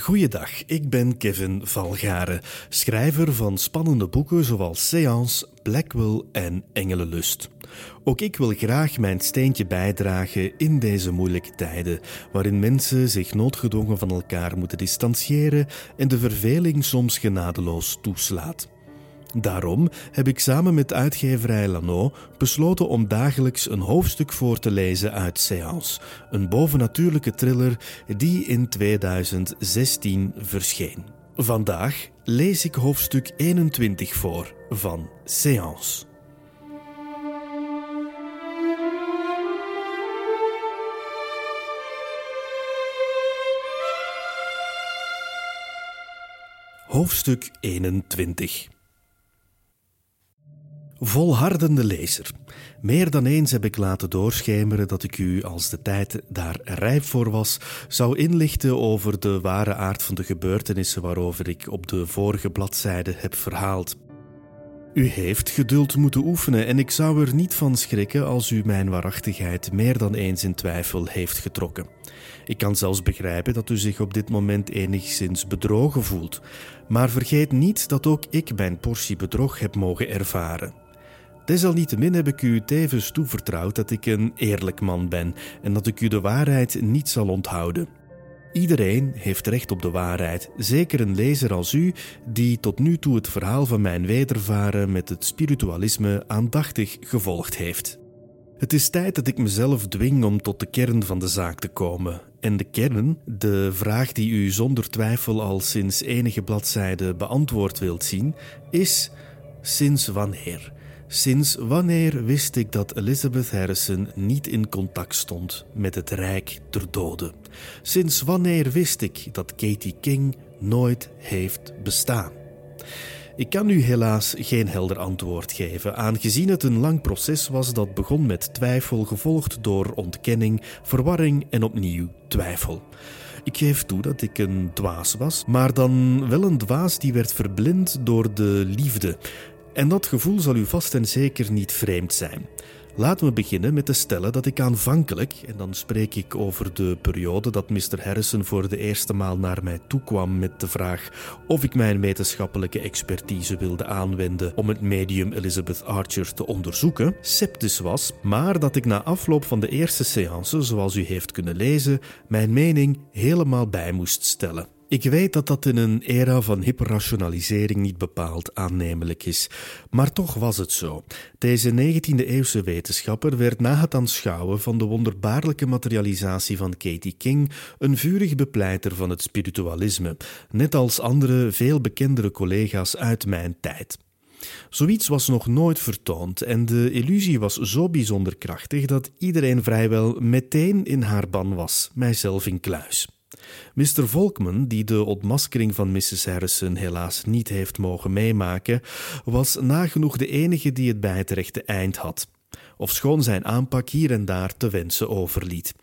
Goeiedag, ik ben Kevin Valgaren, schrijver van spannende boeken zoals Seance, Blackwell en Engelenlust. Ook ik wil graag mijn steentje bijdragen in deze moeilijke tijden, waarin mensen zich noodgedwongen van elkaar moeten distancieren en de verveling soms genadeloos toeslaat. Daarom heb ik samen met uitgeverij Lano besloten om dagelijks een hoofdstuk voor te lezen uit Seance, een bovennatuurlijke thriller die in 2016 verscheen. Vandaag lees ik hoofdstuk 21 voor van Seance. Hoofdstuk 21 Volhardende lezer. Meer dan eens heb ik laten doorschemeren dat ik u, als de tijd daar rijp voor was, zou inlichten over de ware aard van de gebeurtenissen waarover ik op de vorige bladzijde heb verhaald. U heeft geduld moeten oefenen en ik zou er niet van schrikken als u mijn waarachtigheid meer dan eens in twijfel heeft getrokken. Ik kan zelfs begrijpen dat u zich op dit moment enigszins bedrogen voelt, maar vergeet niet dat ook ik mijn portie bedrog heb mogen ervaren. Desalniettemin heb ik u tevens toevertrouwd dat ik een eerlijk man ben en dat ik u de waarheid niet zal onthouden. Iedereen heeft recht op de waarheid, zeker een lezer als u, die tot nu toe het verhaal van mijn wedervaren met het spiritualisme aandachtig gevolgd heeft. Het is tijd dat ik mezelf dwing om tot de kern van de zaak te komen. En de kern, de vraag die u zonder twijfel al sinds enige bladzijden beantwoord wilt zien, is: sinds wanneer? Sinds wanneer wist ik dat Elizabeth Harrison niet in contact stond met het Rijk der Doden? Sinds wanneer wist ik dat Katie King nooit heeft bestaan? Ik kan u helaas geen helder antwoord geven, aangezien het een lang proces was dat begon met twijfel, gevolgd door ontkenning, verwarring en opnieuw twijfel. Ik geef toe dat ik een dwaas was, maar dan wel een dwaas die werd verblind door de liefde, en dat gevoel zal u vast en zeker niet vreemd zijn. Laten we beginnen met te stellen dat ik aanvankelijk, en dan spreek ik over de periode dat Mr. Harrison voor de eerste maal naar mij toekwam met de vraag of ik mijn wetenschappelijke expertise wilde aanwenden om het medium Elizabeth Archer te onderzoeken, sceptisch was, maar dat ik na afloop van de eerste seance, zoals u heeft kunnen lezen, mijn mening helemaal bij moest stellen. Ik weet dat dat in een era van hyperrationalisering niet bepaald aannemelijk is, maar toch was het zo. Deze 19e-eeuwse wetenschapper werd na het aanschouwen van de wonderbaarlijke materialisatie van Katie King een vurig bepleiter van het spiritualisme, net als andere veel bekendere collega's uit mijn tijd. Zoiets was nog nooit vertoond en de illusie was zo bijzonder krachtig dat iedereen vrijwel meteen in haar ban was, mijzelf in kluis. Mr. Volkman, die de ontmaskering van Mrs. Harrison helaas niet heeft mogen meemaken, was nagenoeg de enige die het bij het rechte eind had, ofschoon zijn aanpak hier en daar te wensen overliet.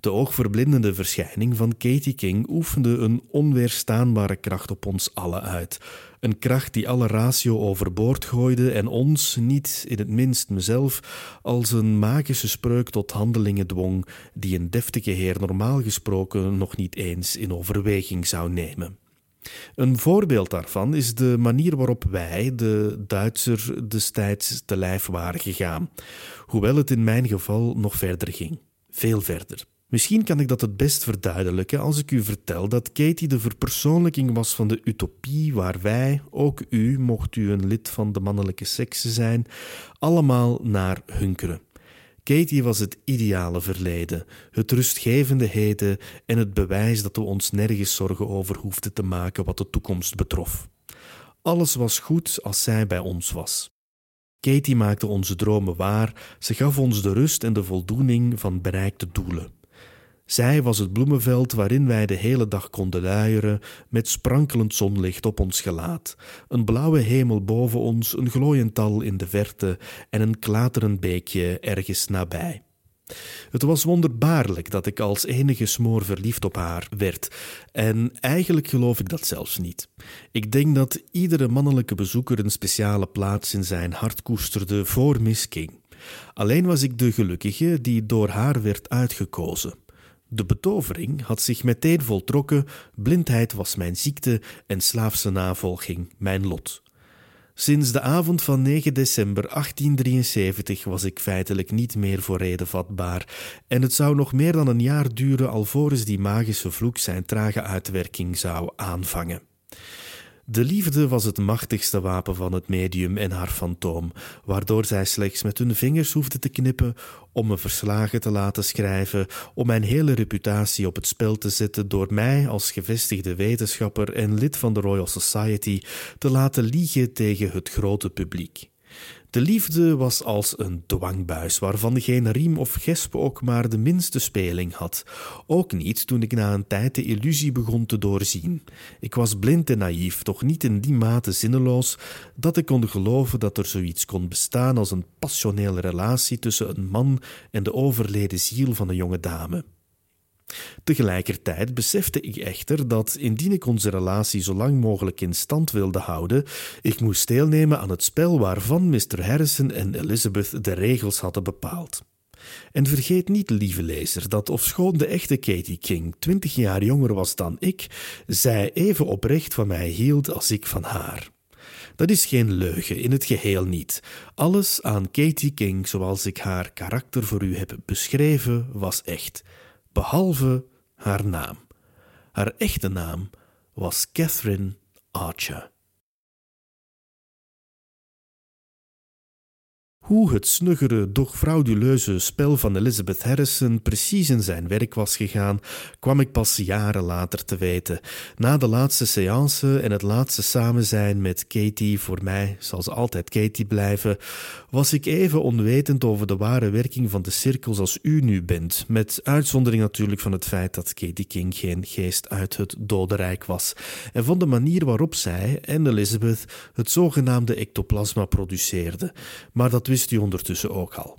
De oogverblindende verschijning van Katie King oefende een onweerstaanbare kracht op ons allen uit. Een kracht die alle ratio overboord gooide en ons, niet in het minst mezelf, als een magische spreuk tot handelingen dwong die een deftige heer normaal gesproken nog niet eens in overweging zou nemen. Een voorbeeld daarvan is de manier waarop wij, de Duitser, destijds te lijf waren gegaan, hoewel het in mijn geval nog verder ging. Veel verder. Misschien kan ik dat het best verduidelijken als ik u vertel dat Katie de verpersoonlijking was van de utopie waar wij, ook u, mocht u een lid van de mannelijke sekse zijn, allemaal naar hunkeren. Katie was het ideale verleden, het rustgevende heden en het bewijs dat we ons nergens zorgen over hoefden te maken wat de toekomst betrof. Alles was goed als zij bij ons was. Katie maakte onze dromen waar, ze gaf ons de rust en de voldoening van bereikte doelen. Zij was het bloemenveld waarin wij de hele dag konden luieren, met sprankelend zonlicht op ons gelaat, een blauwe hemel boven ons, een glooiend dal in de verte en een klaterend beekje ergens nabij. Het was wonderbaarlijk dat ik als enige smoor verliefd op haar werd, en eigenlijk geloof ik dat zelfs niet. Ik denk dat iedere mannelijke bezoeker een speciale plaats in zijn hart koesterde voor Miss King. Alleen was ik de gelukkige die door haar werd uitgekozen. De betovering had zich meteen voltrokken, blindheid was mijn ziekte en slaafse navolging mijn lot. Sinds de avond van 9 december 1873 was ik feitelijk niet meer voor reden vatbaar, en het zou nog meer dan een jaar duren alvorens die magische vloek zijn trage uitwerking zou aanvangen. De liefde was het machtigste wapen van het medium en haar fantoom, waardoor zij slechts met hun vingers hoefde te knippen om me verslagen te laten schrijven, om mijn hele reputatie op het spel te zetten door mij als gevestigde wetenschapper en lid van de Royal Society te laten liegen tegen het grote publiek. De liefde was als een dwangbuis waarvan geen riem of gesp ook maar de minste speling had. Ook niet toen ik na een tijd de illusie begon te doorzien. Ik was blind en naïef, toch niet in die mate zinneloos dat ik kon geloven dat er zoiets kon bestaan als een passionele relatie tussen een man en de overleden ziel van een jonge dame. Tegelijkertijd besefte ik echter dat, indien ik onze relatie zo lang mogelijk in stand wilde houden, ik moest deelnemen aan het spel waarvan Mr. Harrison en Elizabeth de regels hadden bepaald. En vergeet niet, lieve lezer, dat ofschoon de echte Katie King twintig jaar jonger was dan ik, zij even oprecht van mij hield als ik van haar. Dat is geen leugen, in het geheel niet. Alles aan Katie King, zoals ik haar karakter voor u heb beschreven, was echt behalve haar naam. Haar echte naam was Catherine Archer. Hoe het snuggere, doch frauduleuze spel van Elizabeth Harrison precies in zijn werk was gegaan, kwam ik pas jaren later te weten. Na de laatste seance en het laatste samenzijn met Katie, voor mij zal ze altijd Katie blijven, was ik even onwetend over de ware werking van de cirkels als u nu bent, met uitzondering natuurlijk van het feit dat Katie King geen geest uit het dodenrijk was, en van de manier waarop zij en Elizabeth het zogenaamde ectoplasma produceerden. Maar dat wist u ondertussen ook al.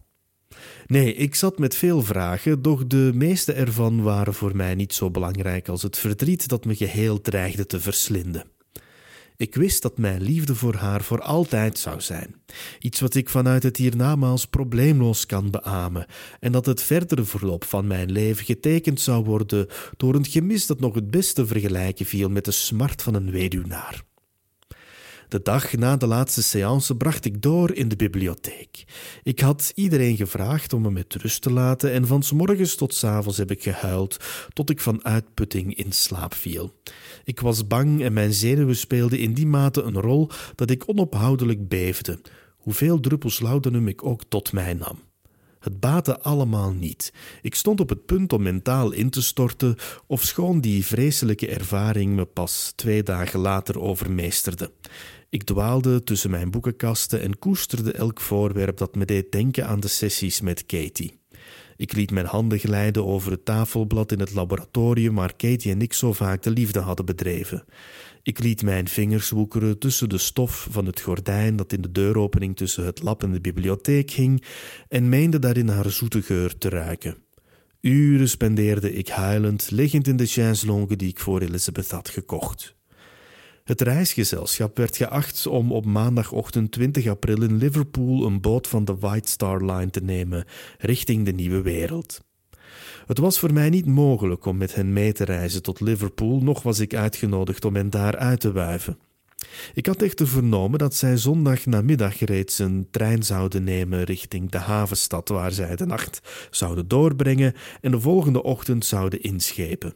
Nee, ik zat met veel vragen, doch de meeste ervan waren voor mij niet zo belangrijk als het verdriet dat me geheel dreigde te verslinden. Ik wist dat mijn liefde voor haar voor altijd zou zijn. Iets wat ik vanuit het hiernamaals probleemloos kan beamen, en dat het verdere verloop van mijn leven getekend zou worden door een gemis dat nog het beste vergelijken viel met de smart van een weduwnaar. De dag na de laatste séance bracht ik door in de bibliotheek. Ik had iedereen gevraagd om me met rust te laten en van s morgens tot s avonds heb ik gehuild tot ik van uitputting in slaap viel. Ik was bang en mijn zenuwen speelden in die mate een rol dat ik onophoudelijk beefde, hoeveel druppels laudanum ik ook tot mij nam. Het baatte allemaal niet. Ik stond op het punt om mentaal in te storten, ofschoon die vreselijke ervaring me pas twee dagen later overmeesterde. Ik dwaalde tussen mijn boekenkasten en koesterde elk voorwerp dat me deed denken aan de sessies met Katie. Ik liet mijn handen glijden over het tafelblad in het laboratorium waar Katie en ik zo vaak de liefde hadden bedreven. Ik liet mijn vingers woekeren tussen de stof van het gordijn dat in de deuropening tussen het lab en de bibliotheek hing en meende daarin haar zoete geur te ruiken. Uren spendeerde ik huilend, liggend in de chaiselongue die ik voor Elizabeth had gekocht. Het reisgezelschap werd geacht om op maandagochtend 20 april in Liverpool een boot van de White Star Line te nemen richting de nieuwe wereld. Het was voor mij niet mogelijk om met hen mee te reizen tot Liverpool, nog was ik uitgenodigd om hen daar uit te wuiven. Ik had echter vernomen dat zij zondag namiddag reeds een trein zouden nemen richting de havenstad waar zij de nacht zouden doorbrengen en de volgende ochtend zouden inschepen.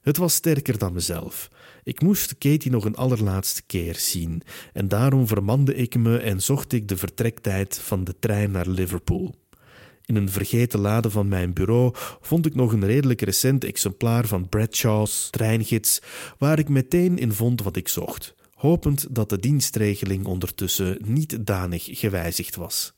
Het was sterker dan mezelf. Ik moest Katie nog een allerlaatste keer zien, en daarom vermande ik me en zocht ik de vertrektijd van de trein naar Liverpool. In een vergeten lade van mijn bureau vond ik nog een redelijk recent exemplaar van Bradshaw's treingids, waar ik meteen in vond wat ik zocht, hopend dat de dienstregeling ondertussen niet danig gewijzigd was.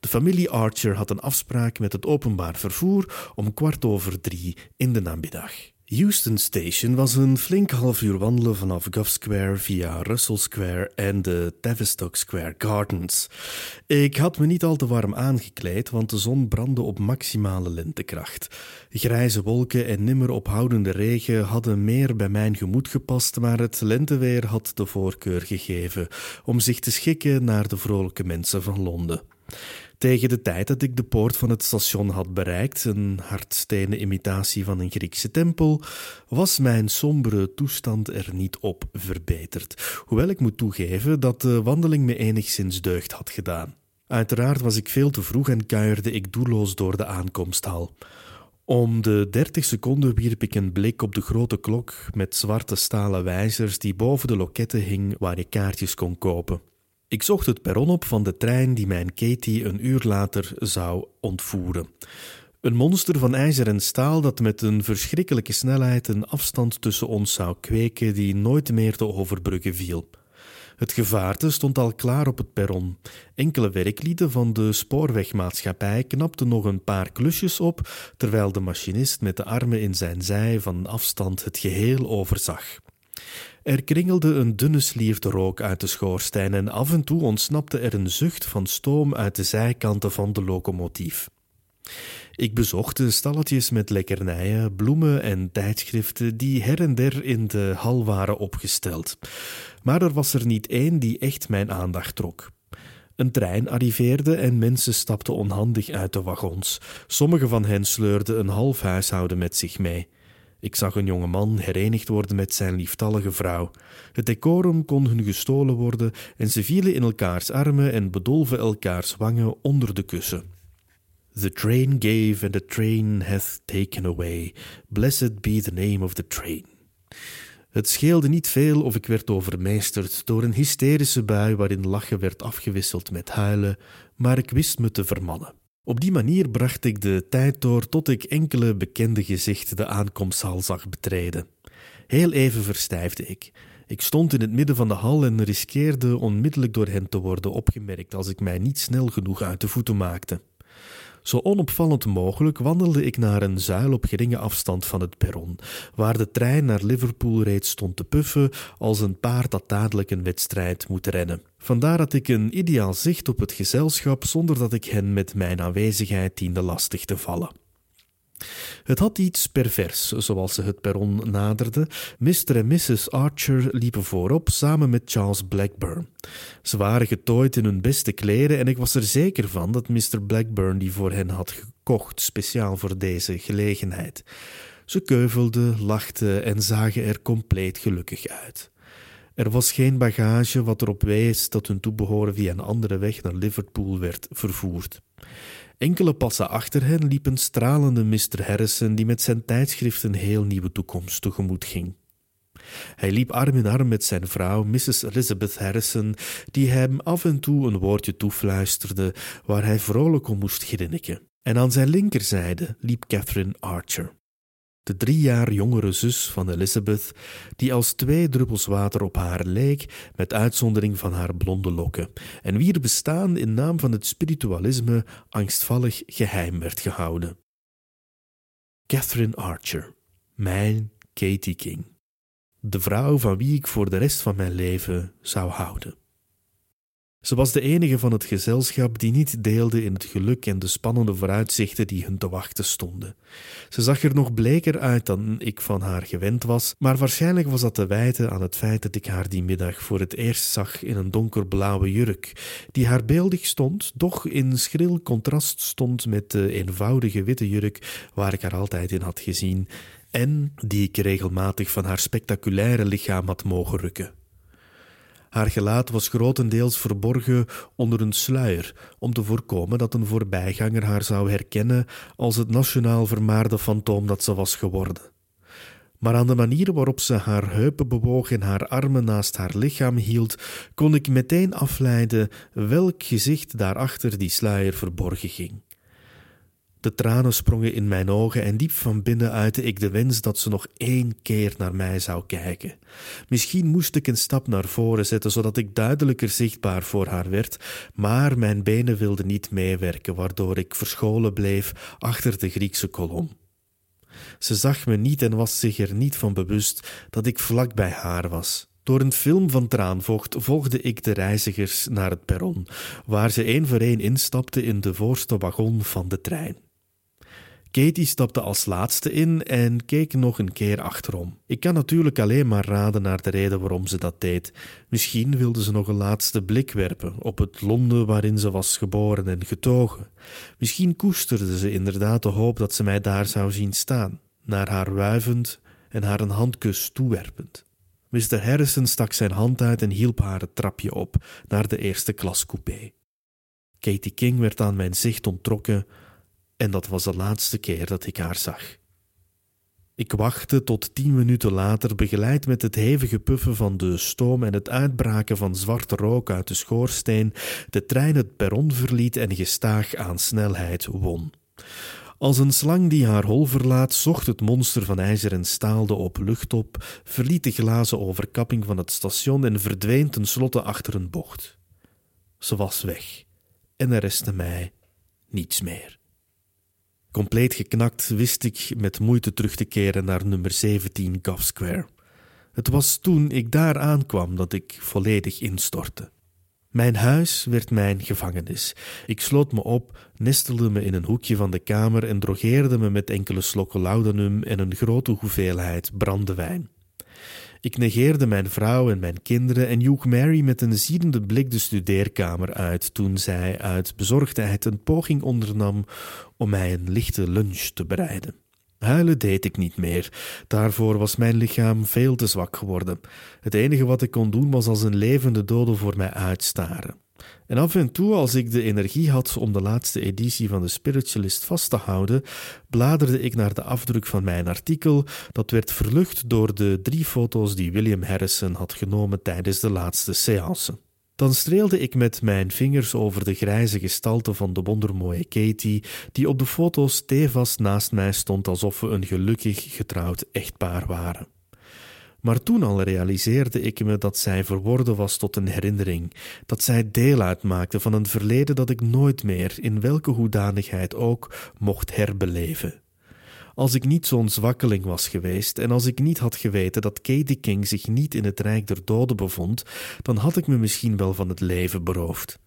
De familie Archer had een afspraak met het openbaar vervoer om kwart over drie in de namiddag. Euston Station was een flink half uur wandelen vanaf Gov Square via Russell Square en de Tavistock Square Gardens. Ik had me niet al te warm aangekleed, want de zon brandde op maximale lentekracht. Grijze wolken en nimmer ophoudende regen hadden meer bij mijn gemoed gepast, maar het lenteweer had de voorkeur gegeven om zich te schikken naar de vrolijke mensen van Londen. Tegen de tijd dat ik de poort van het station had bereikt, een hardstenen imitatie van een Griekse tempel, was mijn sombere toestand er niet op verbeterd. Hoewel ik moet toegeven dat de wandeling me enigszins deugd had gedaan. Uiteraard was ik veel te vroeg en kuierde ik doelloos door de aankomsthal. Om de dertig seconden wierp ik een blik op de grote klok met zwarte stalen wijzers die boven de loketten hing waar je kaartjes kon kopen. Ik zocht het perron op van de trein die mijn Katie een uur later zou ontvoeren. Een monster van ijzer en staal dat met een verschrikkelijke snelheid een afstand tussen ons zou kweken die nooit meer te overbruggen viel. Het gevaarte stond al klaar op het perron. Enkele werklieden van de spoorwegmaatschappij knapten nog een paar klusjes op, terwijl de machinist met de armen in zijn zij van afstand het geheel overzag. Er kringelde een dunne slierte rook uit de schoorsteen en af en toe ontsnapte er een zucht van stoom uit de zijkanten van de locomotief. Ik bezocht de stalletjes met lekkernijen, bloemen en tijdschriften die her en der in de hal waren opgesteld. Maar er was er niet één die echt mijn aandacht trok. Een trein arriveerde en mensen stapten onhandig uit de wagons. Sommige van hen sleurden een half huishouden met zich mee. Ik zag een jonge man herenigd worden met zijn lieftallige vrouw. Het decorum kon hun gestolen worden en ze vielen in elkaars armen en bedolven elkaars wangen onder de kussen. The train gave and the train hath taken away. Blessed be the name of the train. Het scheelde niet veel of ik werd overmeesterd door een hysterische bui waarin lachen werd afgewisseld met huilen, maar ik wist me te vermannen. Op die manier bracht ik de tijd door tot ik enkele bekende gezichten de aankomsthal zag betreden. Heel even verstijfde ik. Ik stond in het midden van de hal en riskeerde onmiddellijk door hen te worden opgemerkt als ik mij niet snel genoeg uit de voeten maakte. Zo onopvallend mogelijk wandelde ik naar een zuil op geringe afstand van het perron, waar de trein naar Liverpool reeds stond te puffen als een paard dat dadelijk een wedstrijd moet rennen. Vandaar dat ik een ideaal zicht op het gezelschap zonder dat ik hen met mijn aanwezigheid diende lastig te vallen. Het had iets pervers, zoals ze het perron naderden. Mr. en Mrs. Archer liepen voorop samen met Charles Blackburn. Ze waren getooid in hun beste kleren en ik was er zeker van dat Mr. Blackburn die voor hen had gekocht, speciaal voor deze gelegenheid. Ze keuvelden, lachten en zagen er compleet gelukkig uit. Er was geen bagage wat erop wees dat hun toebehoren via een andere weg naar Liverpool werd vervoerd. Enkele passen achter hen liep een stralende Mr. Harrison die met zijn tijdschrift een heel nieuwe toekomst tegemoet ging. Hij liep arm in arm met zijn vrouw, Mrs. Elizabeth Harrison, die hem af en toe een woordje toefluisterde waar hij vrolijk om moest grinniken. En aan zijn linkerzijde liep Catherine Archer de drie jaar jongere zus van Elizabeth, die als twee druppels water op haar leek, met uitzondering van haar blonde lokken, en wier bestaan in naam van het spiritualisme angstvallig geheim werd gehouden. Catherine Archer, mijn Katie King, de vrouw van wie ik voor de rest van mijn leven zou houden. Ze was de enige van het gezelschap die niet deelde in het geluk en de spannende vooruitzichten die hun te wachten stonden. Ze zag er nog bleker uit dan ik van haar gewend was, maar waarschijnlijk was dat te wijten aan het feit dat ik haar die middag voor het eerst zag in een donkerblauwe jurk, die haar beeldig stond, doch in schril contrast stond met de eenvoudige witte jurk waar ik haar altijd in had gezien en die ik regelmatig van haar spectaculaire lichaam had mogen rukken. Haar gelaat was grotendeels verborgen onder een sluier, om te voorkomen dat een voorbijganger haar zou herkennen als het nationaal vermaarde fantoom dat ze was geworden. Maar aan de manier waarop ze haar heupen bewoog en haar armen naast haar lichaam hield, kon ik meteen afleiden welk gezicht daarachter die sluier verborgen ging. De tranen sprongen in mijn ogen en diep van binnen uitte ik de wens dat ze nog één keer naar mij zou kijken. Misschien moest ik een stap naar voren zetten, zodat ik duidelijker zichtbaar voor haar werd, maar mijn benen wilden niet meewerken, waardoor ik verscholen bleef achter de Griekse kolom. Ze zag me niet en was zich er niet van bewust dat ik vlak bij haar was. Door een film van traanvocht volgde ik de reizigers naar het perron, waar ze één voor één instapten in de voorste wagon van de trein. Katie stapte als laatste in en keek nog een keer achterom. Ik kan natuurlijk alleen maar raden naar de reden waarom ze dat deed. Misschien wilde ze nog een laatste blik werpen op het Londen waarin ze was geboren en getogen. Misschien koesterde ze inderdaad de hoop dat ze mij daar zou zien staan, naar haar wuivend en haar een handkus toewerpend. Mr. Harrison stak zijn hand uit en hielp haar het trapje op naar de eerste klas coupé. Katie King werd aan mijn zicht onttrokken en dat was de laatste keer dat ik haar zag. Ik wachtte tot tien minuten later, begeleid met het hevige puffen van de stoom en het uitbraken van zwarte rook uit de schoorsteen, de trein het perron verliet en gestaag aan snelheid won. Als een slang die haar hol verlaat, zocht het monster van ijzer en staal de open lucht op, verliet de glazen overkapping van het station en verdween tenslotte achter een bocht. Ze was weg en er restte mij niets meer. Compleet geknakt wist ik met moeite terug te keren naar nummer 17 Gough Square. Het was toen ik daar aankwam dat ik volledig instortte. Mijn huis werd mijn gevangenis. Ik sloot me op, nestelde me in een hoekje van de kamer en drogeerde me met enkele slokken laudanum en een grote hoeveelheid brandewijn. Ik negeerde mijn vrouw en mijn kinderen en joeg Mary met een ziedende blik de studeerkamer uit toen zij uit bezorgdheid een poging ondernam om mij een lichte lunch te bereiden. Huilen deed ik niet meer. Daarvoor was mijn lichaam veel te zwak geworden. Het enige wat ik kon doen was als een levende dode voor mij uitstaren. En af en toe, als ik de energie had om de laatste editie van de Spiritualist vast te houden, bladerde ik naar de afdruk van mijn artikel, dat werd verlucht door de drie foto's die William Harrison had genomen tijdens de laatste seance. Dan streelde ik met mijn vingers over de grijze gestalte van de wondermooie Katie, die op de foto's stevast naast mij stond alsof we een gelukkig getrouwd echtpaar waren. Maar toen al realiseerde ik me dat zij verworden was tot een herinnering, dat zij deel uitmaakte van een verleden dat ik nooit meer, in welke hoedanigheid ook, mocht herbeleven. Als ik niet zo'n zwakkeling was geweest en als ik niet had geweten dat Katie King zich niet in het rijk der doden bevond, dan had ik me misschien wel van het leven beroofd.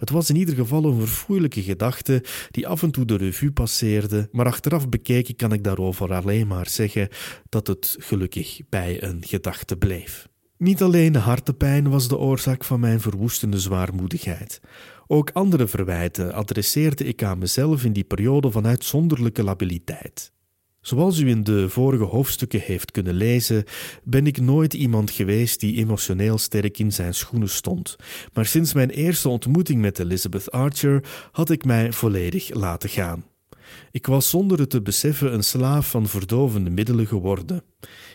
Het was in ieder geval een verfoeilijke gedachte die af en toe de revue passeerde, maar achteraf bekeken kan ik daarover alleen maar zeggen dat het gelukkig bij een gedachte bleef. Niet alleen hartepijn was de oorzaak van mijn verwoestende zwaarmoedigheid. Ook andere verwijten adresseerde ik aan mezelf in die periode van uitzonderlijke labiliteit. Zoals u in de vorige hoofdstukken heeft kunnen lezen, ben ik nooit iemand geweest die emotioneel sterk in zijn schoenen stond. Maar sinds mijn eerste ontmoeting met Elizabeth Archer had ik mij volledig laten gaan. Ik was zonder het te beseffen een slaaf van verdovende middelen geworden.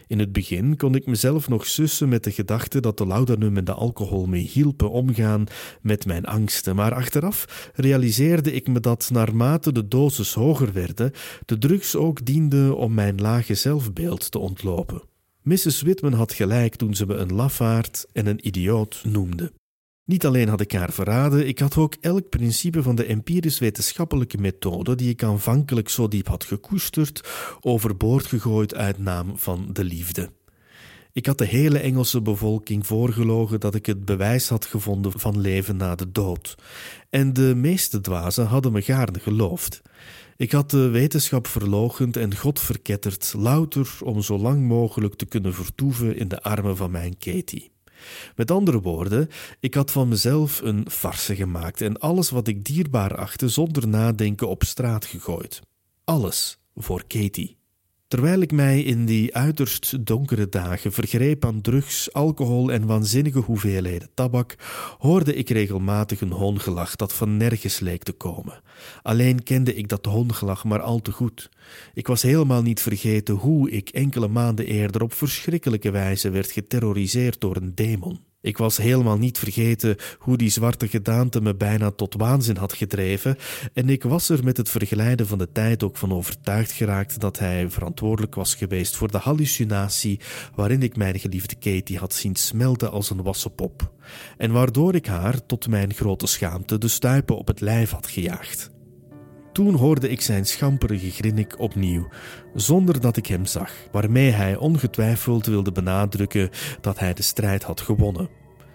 In het begin kon ik mezelf nog sussen met de gedachte dat de laudanum en de alcohol me hielpen omgaan met mijn angsten, maar achteraf realiseerde ik me dat naarmate de doses hoger werden, de drugs ook dienden om mijn lage zelfbeeld te ontlopen. Mrs. Whitman had gelijk toen ze me een lafaard en een idioot noemde. Niet alleen had ik haar verraden, ik had ook elk principe van de empirisch-wetenschappelijke methode, die ik aanvankelijk zo diep had gekoesterd, overboord gegooid uit naam van de liefde. Ik had de hele Engelse bevolking voorgelogen dat ik het bewijs had gevonden van leven na de dood. En de meeste dwazen hadden me gaarne geloofd. Ik had de wetenschap verlogend en God verketterd, louter om zo lang mogelijk te kunnen vertoeven in de armen van mijn Katie. Met andere woorden, ik had van mezelf een farse gemaakt en alles wat ik dierbaar achtte zonder nadenken op straat gegooid. Alles voor Katie. Terwijl ik mij in die uiterst donkere dagen vergreep aan drugs, alcohol en waanzinnige hoeveelheden tabak, hoorde ik regelmatig een hoongelach dat van nergens leek te komen. Alleen kende ik dat hoongelach maar al te goed. Ik was helemaal niet vergeten hoe ik enkele maanden eerder op verschrikkelijke wijze werd geterroriseerd door een demon. Ik was helemaal niet vergeten hoe die zwarte gedaante me bijna tot waanzin had gedreven, en ik was er met het vergelijden van de tijd ook van overtuigd geraakt dat hij verantwoordelijk was geweest voor de hallucinatie waarin ik mijn geliefde Katie had zien smelten als een wassenpop, en waardoor ik haar, tot mijn grote schaamte, de stuipen op het lijf had gejaagd. Toen hoorde ik zijn schamperige grinnik opnieuw, zonder dat ik hem zag, waarmee hij ongetwijfeld wilde benadrukken dat hij de strijd had gewonnen.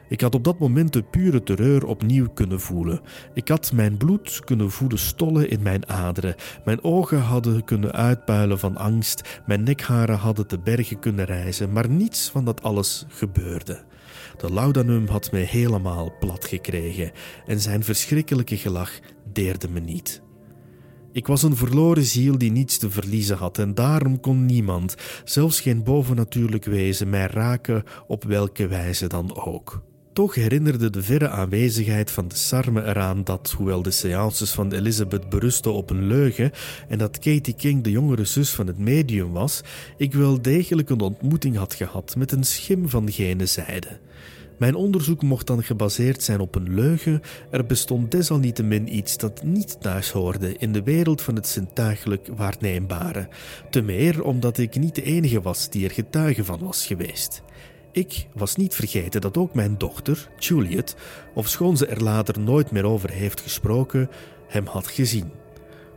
Ik had op dat moment de pure terreur opnieuw kunnen voelen. Ik had mijn bloed kunnen voelen stollen in mijn aderen. Mijn ogen hadden kunnen uitpuilen van angst. Mijn nekharen hadden te bergen kunnen rijzen. Maar niets van dat alles gebeurde. De laudanum had mij helemaal plat gekregen en zijn verschrikkelijke gelach deerde me niet. Ik was een verloren ziel die niets te verliezen had en daarom kon niemand, zelfs geen bovennatuurlijk wezen, mij raken op welke wijze dan ook. Toch herinnerde de verre aanwezigheid van de sarme eraan dat, hoewel de seances van Elizabeth berusten op een leugen en dat Katie King de jongere zus van het medium was, ik wel degelijk een ontmoeting had gehad met een schim van gene zijde. Mijn onderzoek mocht dan gebaseerd zijn op een leugen. Er bestond desalniettemin iets dat niet thuis hoorde in de wereld van het zintuigelijk waarneembare. Te meer omdat ik niet de enige was die er getuige van was geweest. Ik was niet vergeten dat ook mijn dochter, Juliet, ofschoon ze er later nooit meer over heeft gesproken, hem had gezien.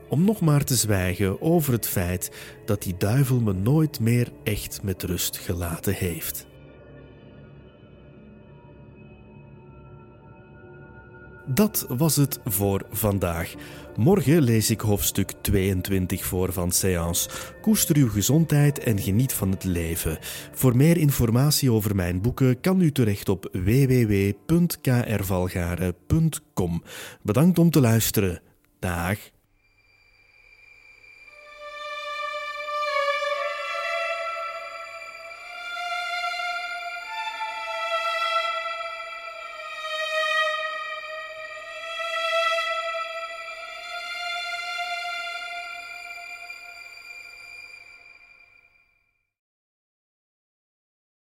Om nog maar te zwijgen over het feit dat die duivel me nooit meer echt met rust gelaten heeft. Dat was het voor vandaag. Morgen lees ik hoofdstuk 22 voor van Seance. Koester uw gezondheid en geniet van het leven. Voor meer informatie over mijn boeken kan u terecht op www.krvalgaren.com. Bedankt om te luisteren. Dag.